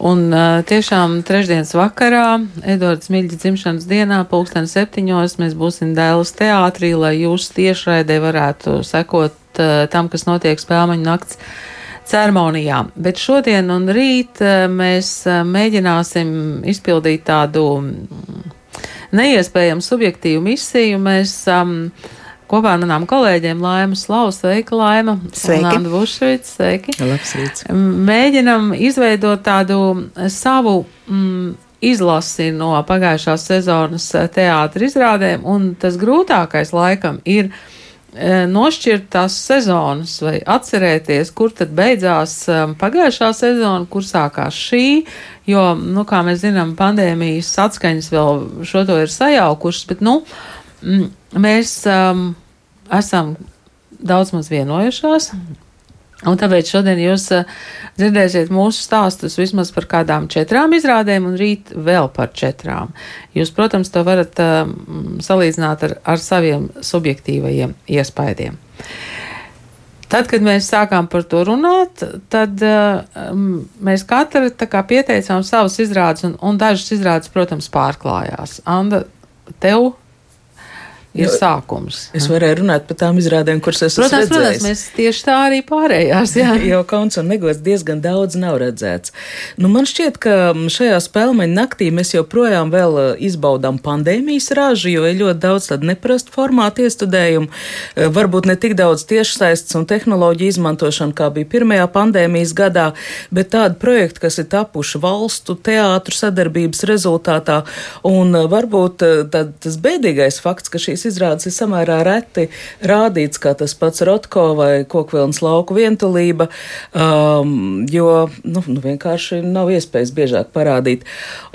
Un uh, tiešām trešdienas vakarā, Edvards Miļģa dzimšanas dienā, pulksten septiņos, mēs būsim Dēlas teātrī, lai jūs tiešraidē varētu sekot uh, tam, kas notiek spēlmaņu nakts ceremonijā. Bet šodien un rīt uh, mēs uh, mēģināsim izpildīt tādu neiespējamu subjektīvu misiju. Mēs um, kopā ar manām kolēģiem Laima Slavu, sveika Laima, Sveiki. Vušvic, sveiki. Labs rīts. Mēģinam izveidot tādu savu mm, izlasi no pagājušās sezonas teātra izrādēm, un tas grūtākais laikam ir e, nošķirt tās sezonas vai atcerēties, kur tad beidzās pagājušā sezona, kur sākās šī, jo, nu, kā mēs zinām, pandēmijas atskaņas vēl šo to ir sajaukušas, bet, nu, mm, mēs um, esam daudz maz vienojušās. Un tāpēc šodien jūs uh, dzirdēsiet mūsu stāstus vismaz par kādām četrām izrādēm, un rīt vēl par četrām. Jūs, protams, to varat uh, salīdzināt ar, ar saviem subjektīvajiem iespaidiem. Tad, kad mēs sākām par to runāt, tad uh, mēs katra pieteicām savas izrādes, un, un dažas izrādes, protams, pārklājās. Anda, tev ir Jo, sākums. Es varēju runāt par tām izrādēm, kuras esmu Protams, protams, redzējis. mēs tieši tā arī pārējās. Jā. Jo kauns un negods diezgan daudz nav redzēts. Nu, man šķiet, ka šajā spēlmeņa naktī mēs joprojām vēl uh, izbaudām pandēmijas ražu, jo ir ļoti daudz tādu neprastu formātu iestudējumu. Uh, Varbūt ne tik daudz tiešsaistes un tehnoloģiju izmantošana, kā bija pirmajā pandēmijas gadā, bet tādi projekti, kas ir tapuši valstu teātru sadarbības rezultātā. Un uh, varbūt tad, tas bēdīgais fakts, ka šīs izrādes ir samērā reti rādīts, kā tas pats Rotko vai Kokvilnas lauku vientulība, um, jo nu, nu, vienkārši nav iespējas biežāk parādīt.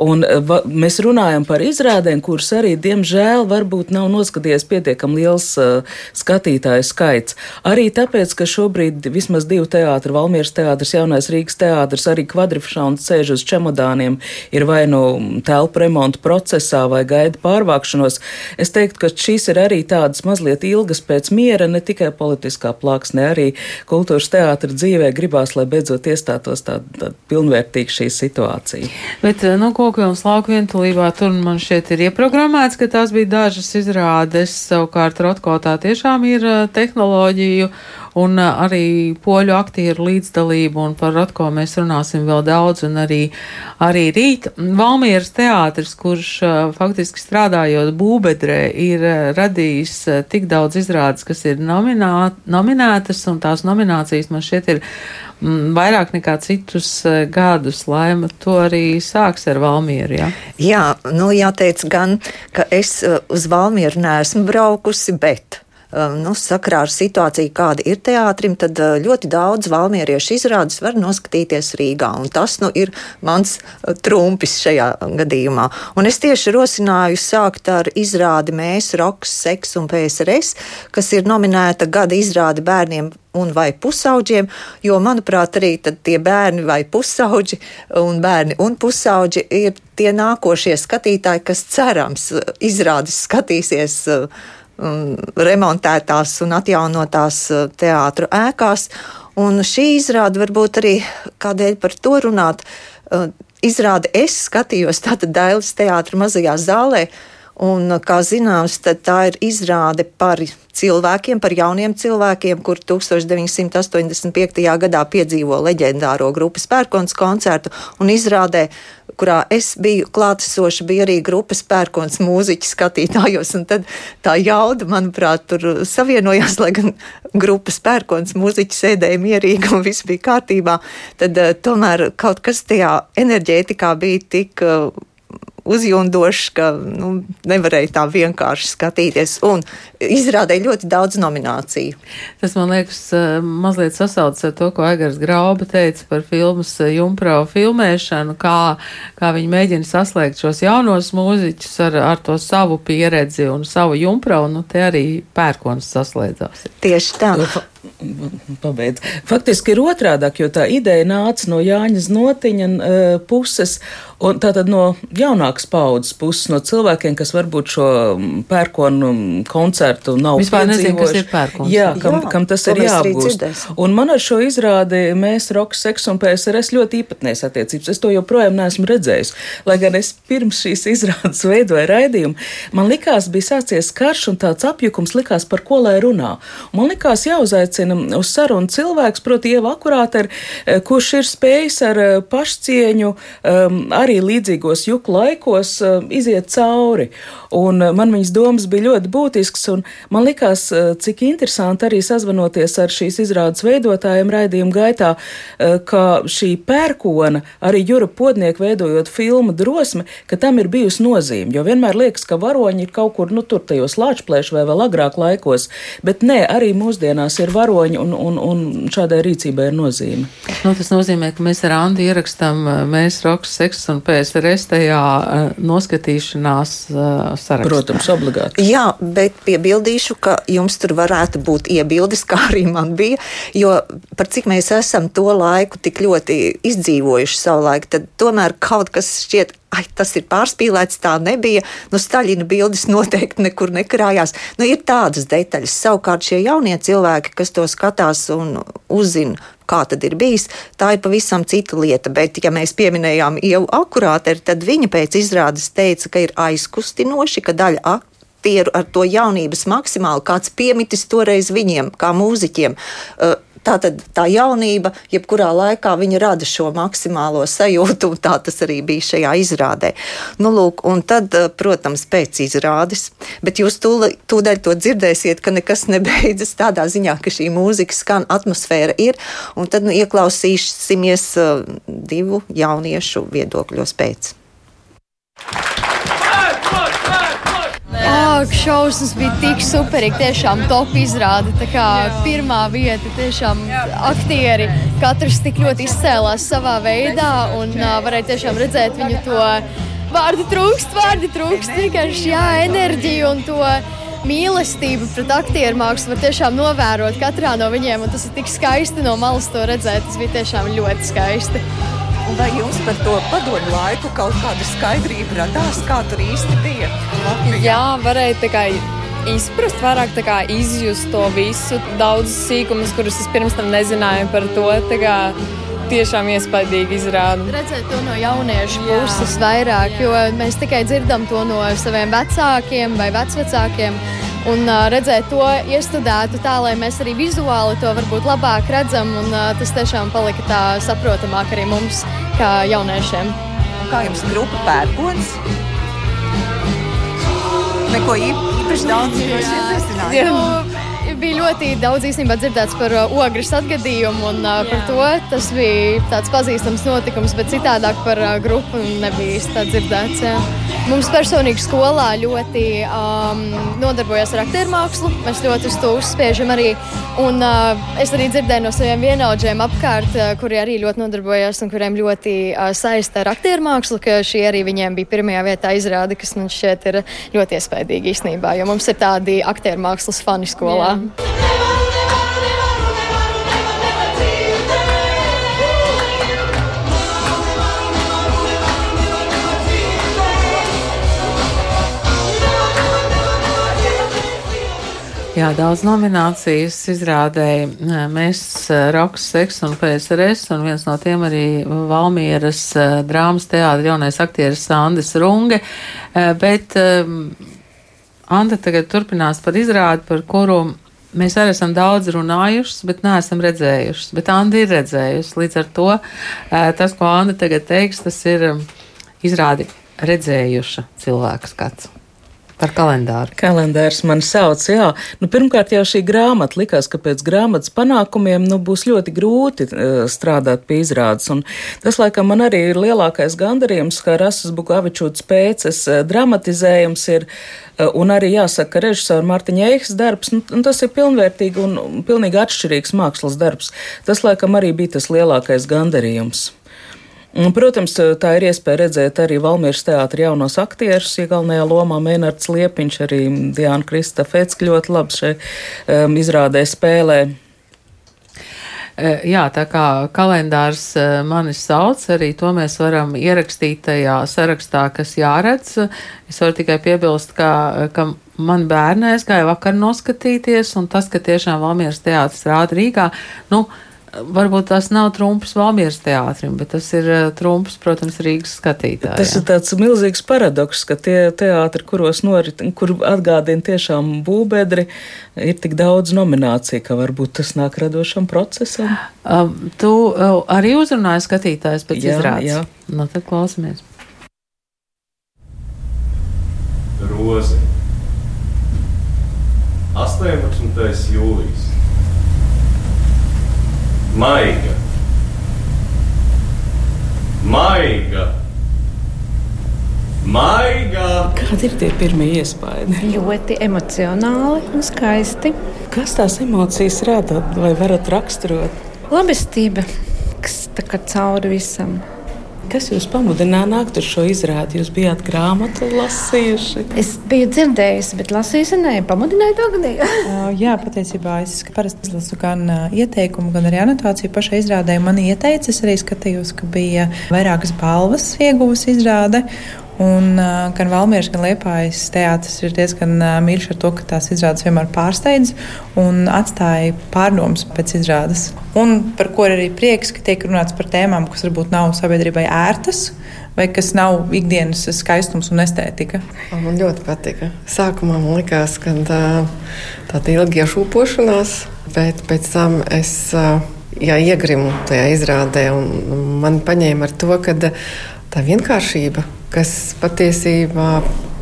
Un uh, va, mēs runājam par izrādēm, kuras arī, diemžēl, varbūt nav noskatījies pietiekam liels uh, skatītāju skaits. Arī tāpēc, ka šobrīd vismaz divi teātri, Valmieras teātris, Jaunais Rīgas teātris, arī kvadrifšauns sēž uz čemodāniem, ir vai nu telpu remontu procesā vai gaida pārvākšanos. Es teiktu, ka šīs ir arī tādas mazliet ilgas pēc miera, ne tikai politiskā plāksne, arī kultūras teātra dzīvē gribās, lai beidzot iestātos tāda tā pilnvērtīga šī situācija. Bet, nu, Kokvilnas lauku vientulībā tur man šķiet ir ieprogrammēts, ka tās bija dažas izrādes. Savukārt Rotko tā tiešām ir uh, tehnoloģiju un uh, arī poļu aktieru līdzdalību, un par Rotko mēs runāsim vēl daudz, un arī, arī rīt. Valmieras teātris, kurš uh, faktiski strādājot būbedrē, ir uh, radījis tik daudz izrādes, kas ir nominā, nominētas, un tās nominācijas man šķiet ir mm, vairāk nekā citus gadus. Laima to arī sāks ar Valmieru, jā? Jā, nu jāteic gan, ka es uz Valmieru neesmu braukusi, bet. Um, Nu, sakrā ar situāciju, kāda ir teātrim, tad uh, ļoti daudz valmieriešu izrādes var noskatīties Rīgā. Tas nu, ir mans uh, trumpis šajā gadījumā. Un es tieši rosināju sākt ar izrādi Mēs, Roks, Seks un PSRS, kas ir nominēta gada izrāde bērniem un vai pusauģiem, jo, manuprāt, arī tie bērni vai pusauģi un bērni un pusauģi ir tie nākošie skatītāji, kas cerams izrādes skatīsies uh, remontētās un atjaunotās uh, teātru ēkās. Un šī izrāde varbūt arī kādēļ par to runāt. Uh, izrāde es skatījos tātad Dailas teātra mazajā zālē. Un, kā zināms, tā ir izrāde par cilvēkiem, par jauniem cilvēkiem, kur 1985. gadā piedzīvo leģendāro grupas pērkons koncertu un izrādē, kurā es biju klātesoša, bija arī grupas pērkons mūziķi skatītājos, un tad tā jauda, manuprāt, tur savienojās, lai gan grupas pērkons mūziķi sēdēja mierīgi un viss bija kārtībā, tad uh, tomēr kaut kas tajā enerģētikā bija tik uh, uzjundošs, ka nu, nevarēja tā vienkārši skatīties. Un izrādīja ļoti daudz nomināciju. Tas man liekas, eh, mazliet sasaucas ar to, ko Egars Grauba teica par filmas eh, Jumprau filmēšanu, kā, kā viņi mēģina saslēgt šos jaunos mūziķus ar, ar to savu pieredzi un savu Jumprau, nu te arī pērkons saslēdzās. Tieši tā. Pabeidz. Faktiski ir otrādāk, jo tā ideja nāca no Jāņa Znotiņa uh, puses, un tātad no jaunākas paudzes puses, no cilvēkiem, kas varbūt šo pērkonu koncertu nav Vispār nezinu, kas ir pērkons. Jā, kam, Jā, kam tas ir jāapgūst. Un man ar šo izrādi mēs, Roks, Seks un PSRS ļoti īpatnēs attiecības. Es to joprojām neesmu redzējis. Lai gan es pirms šīs izrādes veidoju raidījumu, man likās, bija sācies karš un tāds apjukums likās, par ko lai runā. Man likās jāuzaicina uz sarunu cilvēks, proti, Ieva Akurāte, eh, kurš ir spējis ar eh, pašcieņu um, arī līdzīgos juku laikos uh, iziet cauri. Un man viņas domas bija ļoti būtisks, un man likās, cik interesanti arī sazvanoties ar šīs izrādes veidotājiem raidījuma gaitā, ka šī pērkona, arī Jura Podnieka veidojot filmu drosme, ka tam ir bijusi nozīme. Jo vienmēr liekas, ka varoņi ir kaut kur, nu, tur tajos lāčplēšu vai vēl agrāk laikos, bet nē, arī mūsdienās ir varoņi un, un, un šādai rīcībai ir nozīme. Nu, tas nozīmē, ka mēs ar Andi ierakstām, mēs Roks, Seks un PSRS tajā noskatīšanās sarakstā. Protams, obligāti. Jā, bet piebildīšu, ka jums tur varētu būt iebildes, kā arī man bija, jo par cik mēs esam to laiku tik ļoti izdzīvojuši savu laiku, tad tomēr kaut kas šķiet ai, tas ir pārspīlēts, tā nebija. Nu, Staļina bildes noteikti nekur nekrājās. Nu, ir tādas detaļas. Savukārt šie jaunie cilvēki, kas to skatās un uzzina, kā tad ir bijis, tā ir pavisam cita lieta. Bet, ja mēs pieminējām jau akurāteri, tad viņa pēc izrādes teica, ka ir aizkustinoši, ka daļa aktieru ar to jaunības maksimāli kāds piemitis toreiz viņiem, kā mūziķiem. Uh, Tā tad tā jaunība, jebkurā laikā viņa rada šo maksimālo sajūtu, un tā tas arī bija šajā izrādē. Nu, lūk, un tad, eh, protams, pēc izrādes, bet jūs tūdaļ to dzirdēsiet, ka nekas nebeidzas tādā ziņā, ka šī mūzika skan, atmosfēra ir, un tad nu, ieklausīsimies uh, divu jauniešu viedokļos pēc. Ak, šausmas bija tik superīgi. Tiešām top izrāde. Pirmā vieta, tiešām aktieri. Katrs tik ļoti izcēlās savā veidā un uh, varēja tiešām redzēt viņu to vārdu trūkst, vārdu trūkst. Vienkārši jā, enerģiju un to mīlestību pret aktieru mākslu var tiešām novērot katrā no viņiem. Tas ir tik skaisti no malas to redzēt. Tas bija tiešām ļoti skaisti. Vai jums par to padomu laiku kaut kāda skaidrība radās, kā tur īsti bija? Latvijā? Jā, varēja kā izprast, vairāk kā, izjust to visu, daudz sīkumus, kurus es pirms tam nezināju par to. Kā, tiešām iespaidīgi izrāda. Redzēt to no jauniešu Jā. puses vairāk, jo mēs tikai dzirdam to no saviem vecākiem vai vecvecākiem un redzēt to iestudētu tā, lai mēs arī vizuāli to varbūt labāk redzam. Un, tas tiešām palika tā saprotamāk arī mums, kā jauniešiem. Kā jums grupa pērkons? Neko īpaši daudz iepazīstināt. Nu, bija ļoti daudz īstenībā dzirdēts par uh, ogres atgadījumu, un uh, par to tas bija tāds pazīstams notikums, bet citādāk par uh, grupu nebija īsti dzirdēts. Jā. Mums personīgi skolā ļoti um, nodarbojas ar aktieru mākslu. Mēs ļoti uz to uzspiežam arī. Un, uh, es arī dzirdēju no saviem vienaudžiem apkārt, uh, kuri arī ļoti nodarbojas un kuriem ļoti uh, saista ar aktieru mākslu, ka šī arī viņiem bija pirmajā vietā izrāde, kas man šķiet ir ļoti iespaidīgi īstenībā, jo mums ir tādi aktieru mākslas fani skolā. Jā. Jā, daudz nominācijas izrādēja mēs Roks, Seks un PSRS, un viens no tiem arī Valmieras drāmas teātra jaunais aktieris Andis Runge, bet Anda tagad turpinās par izrādi, par kuru mēs arī esam daudz runājuši, bet neesam redzējuši. Bet Anna ir redzējusi. Līdz ar to tas, ko Anna tagad teiks, tas ir izrādi redzējuša cilvēka skats. Par kalendāru. Kalendārs man sauc, jā. Nu, pirmkārt, jau šī grāmata likās, ka pēc grāmatas panākumiem nu, būs ļoti grūti uh, strādāt pie izrādes. Un tas, laikam, man arī ir lielākais gandarījums, ka Rasas Bukavičūtas pēces uh, dramatizējums ir, uh, un arī jāsaka, ka režisora Mārtiņa Eihas darbs, nu, tas ir pilnvērtīgi un pilnīgi atšķirīgs mākslas darbs. Tas, laikam, arī bija tas lielākais gandarījums. Protams, tā ir iespēja redzēt arī Valmīras teātra jaunos aktierus. Iegalnējā lomā Mēnards Liepiņš, arī Diana Krista Fecka ļoti labi šeit um, izrādē spēlē. Jā, tā kā kalendārs manis sauc, arī to mēs varam ierakstīt tajā sarakstā, kas jāredz. Es varu tikai piebilst, ka, ka man bērni aizgāja vakar noskatīties, un tas, ka tiešām Valmieras teātris rāda Rīgā, nu, varbūt tas nav trumps Valmieras teātrim, bet tas ir eh, trumps, protams, Rīgas skatītājiem. Tas ir tāds milzīgs paradoks, ka tie teātri, kuros norit, kur atgādina tiešām būbedri, ir tik daudz nomināciju, ka varbūt tas nāk radošam procesam. Uh, tu uh, arī uzrunāji skatītājs pēc jā, izrādes. Jā. Nu, tad klausamies. Rozi. 18. jūlijas. Maiga. Maiga. Maiga. Kādi ir tie pirmie iespaidi? Ļoti emocionāli un skaisti. Kas tās emocijas rada vai varat raksturot? Labestība, kas tā kā cauri visam. Kas jūs pamudināja nākt uz šo izrādi? Jūs bijāt grāmatu lasījuši? Es biju dzirdējusi, bet lasījusi nē, pamudināja to gadīju. Jā, patiesībā es parasti lasu gan ieteikumu, gan arī anotāciju pašai izrādē. Man ieteica, es arī skatījos, ka bija vairākas balvas ieguvusi izrāde. Un, uh, gan Valmieras, gan Liepājas teātris ir diezgan uh, mīļš ar to, ka tās izrādes vienmēr pārsteidz un atstāja pārdomas pēc izrādes. Un par ko arī prieks, ka tiek runāts par tēmām, kas varbūt nav sabiedrībai ērtas. Vai kas nav ikdienas skaistums un estētika? Man ļoti patika. Sākumā man likās, ka tā, tāda ilga iešūpošanās, bet pēc tam es jā, iegrimu tajā izrādē. Man paņēma ar to, ka tā vienkāršība kas patiesībā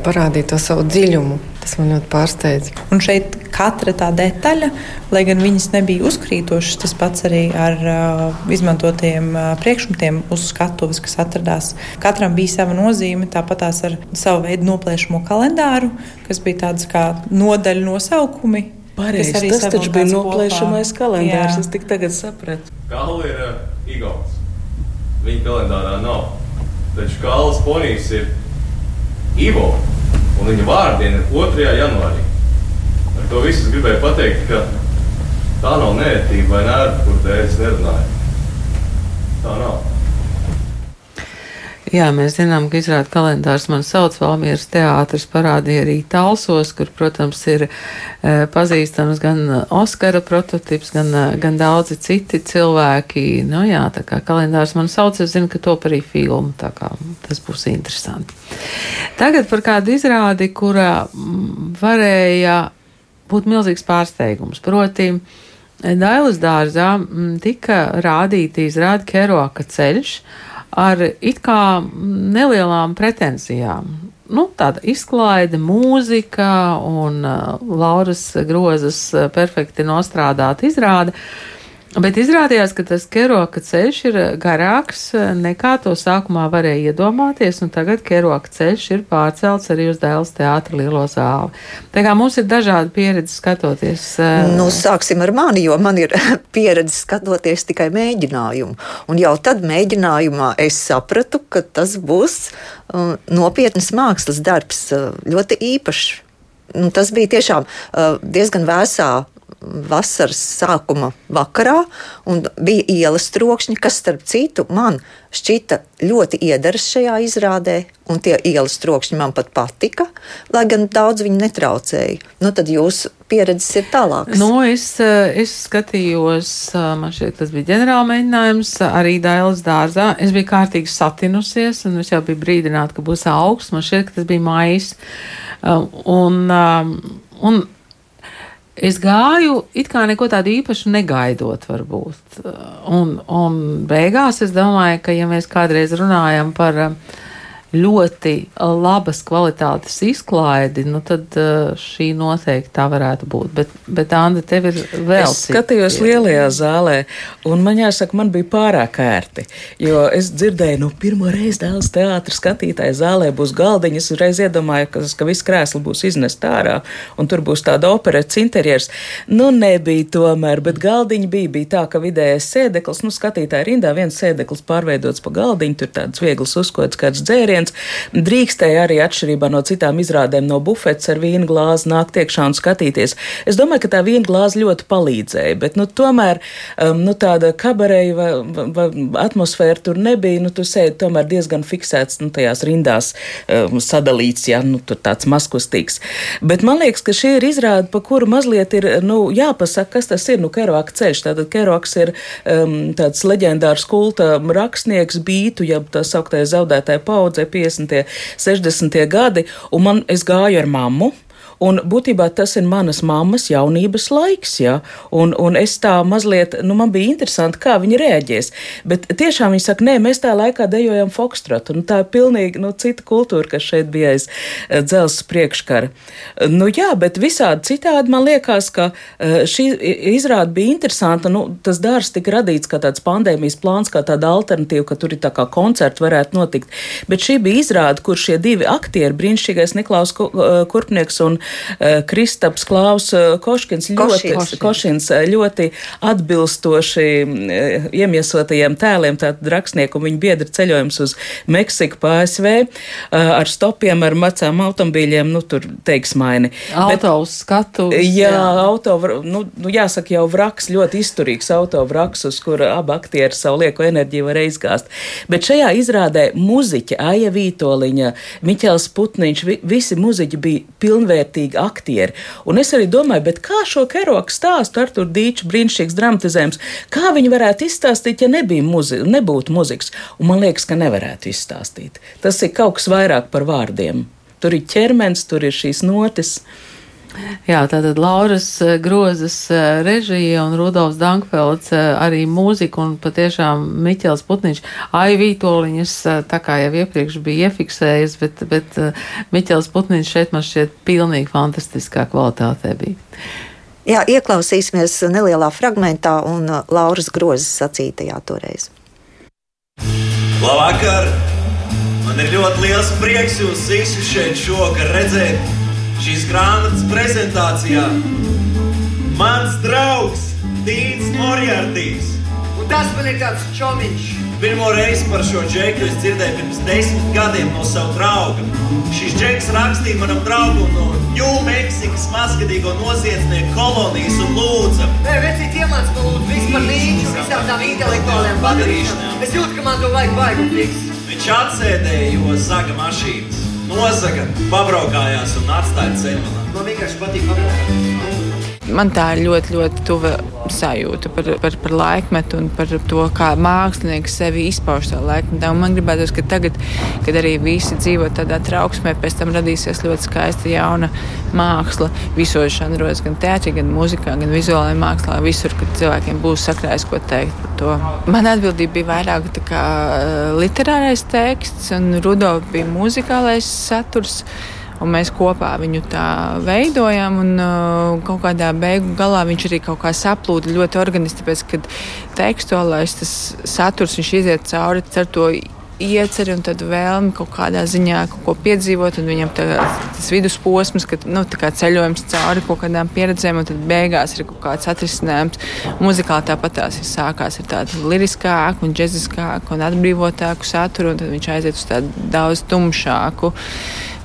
parādīja to savu dziļumu. Tas man ļoti pārsteidza. Un šeit katra tā detaļa, lai gan viņas nebija uzkrītošas, tas pats arī ar uh, izmantotiem uh, priekšmetiem uz skatuves, kas atradās. Katram bija sava nozīme, tāpat tās ar savu veidu noplēšamo kalendāru, kas bija tāds kā nodaļu nosaukumi. Pareizi, tas taču bija noplēšamais kopā. kalendārs, Jā. es tik tagad sapratu. Kalli ir uh, Igauts. Viņa kalendārā nav. Taču Kāls Ponijs ir Ivo, un viņa vārdiena ir 2. janvārī. Ar to visu gribēju pateikt, ka tā nav nērtība vai nērta, kur te es nerunāju. Tā nav. Jā, mēs zinām, ka izrāda kalendārs man sauc Valmieras teātris parādīja arī Talsos, kur, protams, ir e, pazīstams gan Oskara prototips, gan, e, gan daudzi citi cilvēki. Nu jā, tā kā kalendārs man sauc, es zinu, ka top arī filmu, tā kā tas būs interesanti. Tagad par kādu izrādi, kura varēja būt milzīgs pārsteigums. Proti, Dailas dārzā tika rādīta izrāda Keroka ceļš, ar it kā nelielām pretenzijām. Nu, tāda izklaide, mūzika un uh, Lauras grozas uh, perfekti nostrādāta izrāde. Uh, Bet izrādījās, ka tas keroka ceļš ir garāks nekā to sākumā varēja iedomāties, un tagad keroka ceļš ir pārcelts arī uz Dēls teātra lielo zāli. Tā kā mums ir dažādi pieredzi skatoties. Eh, nu, sāksim ar mani, jo man ir pieredze skatoties tikai mēģinājumu. Un jau tad mēģinājumā es sapratu, ka tas būs uh, nopietnas mākslas darbs, uh, ļoti īpašs. Nu, tas bija tiešām uh, diezgan vēsā vasaras sākuma vakarā, un bija ielas trokšņi, kas, starp citu, man šķita ļoti iederas šajā izrādē, un tie ielas trokšņi man pat patika, lai gan daudz viņi netraucēja. Nu, tad jūsu pieredzes ir tālākas. Nu, es, es skatījos, man šķiet, tas bija ģenerāla mēģinājums arī Dailas dārzā. Es biju kārtīgi satinusies, un es jau biju brīdināta, ka būs augsts. Man ka tas bija maijs. Un, un Es gāju it kā neko tādu īpašu negaidot, varbūt. Un, un beigās es domāju, ka, ja mēs kādreiz runājam par uh, ļoti labas kvalitātes izklaidi, nu tad šī noteikti tā varētu būt. Bet, bet Anda, tev ir vēl. Es skatījos citi. lielajā zālē, un man jāsaka, man bija pārāk ērti, jo es dzirdēju, nu, pirmo reizi dēls teātris skatītāja zālē būs galdiņas, uzreiz iedomāju, ka, ka viss krēsli būs iznest ārā, un tur būs tāda operets interjers. Nu, nebija tomēr, bet galdiņi bija, bija tā, ka vidējais sēdeklis, nu, skatītāja rindā viens sēdeklis pārveidots pa galdiņu, tur tāds viegls uzkots kāds dzēriens, klients drīkstēja arī atšķirībā no citām izrādēm no bufetes ar vīnu glāzi nākt iekšā un skatīties. Es domāju, ka tā vīna glāze ļoti palīdzēja, bet nu, tomēr um, nu, tāda kabareja vai, vai atmosfēra tur nebija. Nu, tu sēdi tomēr diezgan fiksēts nu, tajās rindās um, sadalīts, ja nu, tur tāds maskustīgs. Bet man liekas, ka šī ir izrāde, pa kuru mazliet ir nu, jāpasaka, kas tas ir. Nu, Keroaka ceļš. Tātad Keroaks ir um, tāds leģendārs kulta rakstnieks, bītu, ja tā sauktajā zaudētāja paudzē 50. 60. gadi, un man es gāju ar mammu. Un būtībā tas ir manas mammas jaunības laiks, ja? un, un es tā mazliet, nu, man bija interesanti, kā viņi reaģēs. Bet tiešām viņi saka, nē, mēs tā laikā dejojam fokstrotu, un tā ir pilnīgi nu, cita kultūra, kas šeit bija aiz eh, dzelzs priekškara. Nu, jā, bet visādi citādi man liekas, ka eh, šī izrāda bija interesanta. Nu, tas dārs tika radīts kā tāds pandēmijas plāns, kā tāda alternatīva, ka tur ir tā kā koncerti varētu notikt. Bet šī bija izrāda, kur šie divi aktieri, brīnišķīgais Niklaus eh, Kurpnieks un Eh, Kristaps Klaus eh, Koškins ļoti, Košins. Košins eh, ļoti atbilstoši iemiesotajiem tēliem, tātad rakstnieku un viņa biedra ceļojums uz Meksiku pa ASV ar stopiem, ar macām automobīļiem, nu tur teiksmaini. Auto uz skatu. Jā, jā. auto, nu, nu jāsaka jau vraks, ļoti izturīgs auto vraks, uz kura abi aktieri savu lieko enerģiju var izgāzt. Bet šajā izrādē muziķa Aija Vītoliņa, Miķels Putniņš, vi, visi muziķi bija pilnvērtīgi ārkārtīgi aktieri. Un es arī domāju, kā šo keroku stāstu ar tur dīču brīnišķīgs dramatizējums, kā viņi varētu izstāstīt, ja muzi nebūtu muzikas. Un man liekas, ka nevarētu izstāstīt. Tas ir kaut kas vairāk par vārdiem. Tur ir ķermenis, tur ir šīs notis. Jā, tātad Lauras eh, Grozes eh, režija un Rudolfs Dankfelds eh, arī mūzika un patiešām Miķels Putniņš aivītoliņas, tā kā jau iepriekš bija iefiksējis, bet, bet Miķels Putniņš šeit man šķiet pilnīgi fantastiskā kvalitātē bija. Jā, ieklausīsimies nelielā fragmentā un Lauras Grozes sacītajā toreiz. Labvakar! Man ir ļoti liels prieks jūs visus šeit šovakar redzēt šīs grāmatas prezentācijā mans draugs Dīns Morjārtīs. Un tas man ir tāds čomiņš. Pirmo reizi par šo džeku es dzirdēju pirms desmit gadiem no sava drauga. Šis džeks rakstīja manam draugam no Ņūmeksikas mazgadīgo noziedznieku kolonijas un lūdza. Nē, vecīt iemāc man lūdzu visu par līdzi visām tām intelektuālajām padarīšanām. Es jūtu, ka man to vajag vajag un fiks. Viņš atsēdēja, jo zaga mašīnas nozaga, pabraukājās un atstāja ceļu. Man vienkārši patīk pabraukāt. Man tā ir ļoti, ļoti tuva sajūta par, par, par laikmetu un par to, kā mākslinieks sevi izpauž savā laikmetā. Un man gribētos, ka tagad, kad arī visi dzīvo tādā trauksmē, pēc tam radīsies ļoti skaista jauna māksla visos žanros, gan teātrī, gan mūzikā, gan vizuālajā mākslā. Visur, kad cilvēkiem būs sakrājis, ko teikt par to. Man atbildība bija vairāk kā literārais teksts, un Rudolf bija muzikālais saturs un mēs kopā viņu tā veidojam. Un, uh, kaut kādā beigu galā viņš arī kaut kā saplūda ļoti organiski, tāpēc, ka tekstuālais saturs viņš iziet cauri ar to ieceri un vēlmi kaut kādā ziņā kaut ko piedzīvot, viņam tā, tas vidusposms, kad nu, ceļojums cauri kaut kādām pieredzēm, un tad beigās ir kaut kāds atrisinājums. Muzikāli tāpat tās ir sākās ar tādu liriskāku un džeziskāku un atbrīvotāku saturu, un tad viņš aiziet uz tādu daudz tumšāku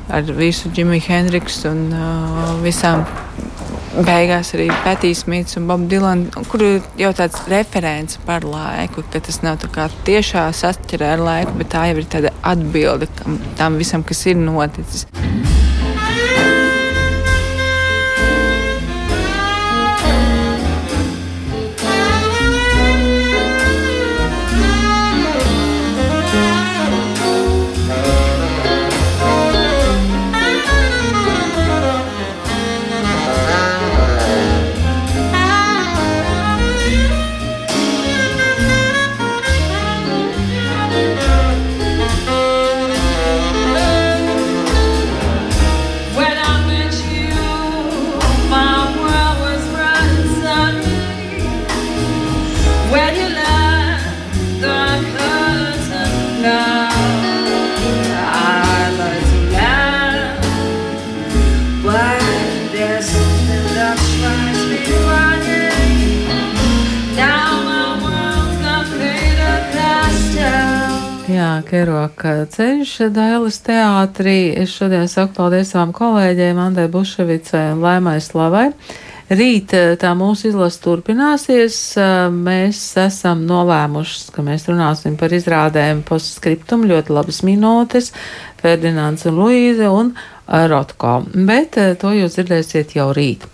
ar visu Džimiju Hendriksu un uh, visām. Beigās arī Pētīs Mīts un Bob Dylan, kur ir jau tāds referents par laiku, ka tas nav tā kā tiešā saķerē ar laiku, bet tā jau ir tāda atbilde tam visam, kas ir noticis. Jā, Keroka ceļš Dailas teātrī. Es šodien saku paldies savām kolēģiem Andai Buševicai un Laimai Slavai. Rīt eh, tā mūsu izlase turpināsies. Eh, mēs esam nolēmuši, ka mēs runāsim par izrādēm postskriptum, ļoti labas minūtes, Ferdinands un Luīze un Rotko. Bet to jūs dzirdēsiet jau rīt.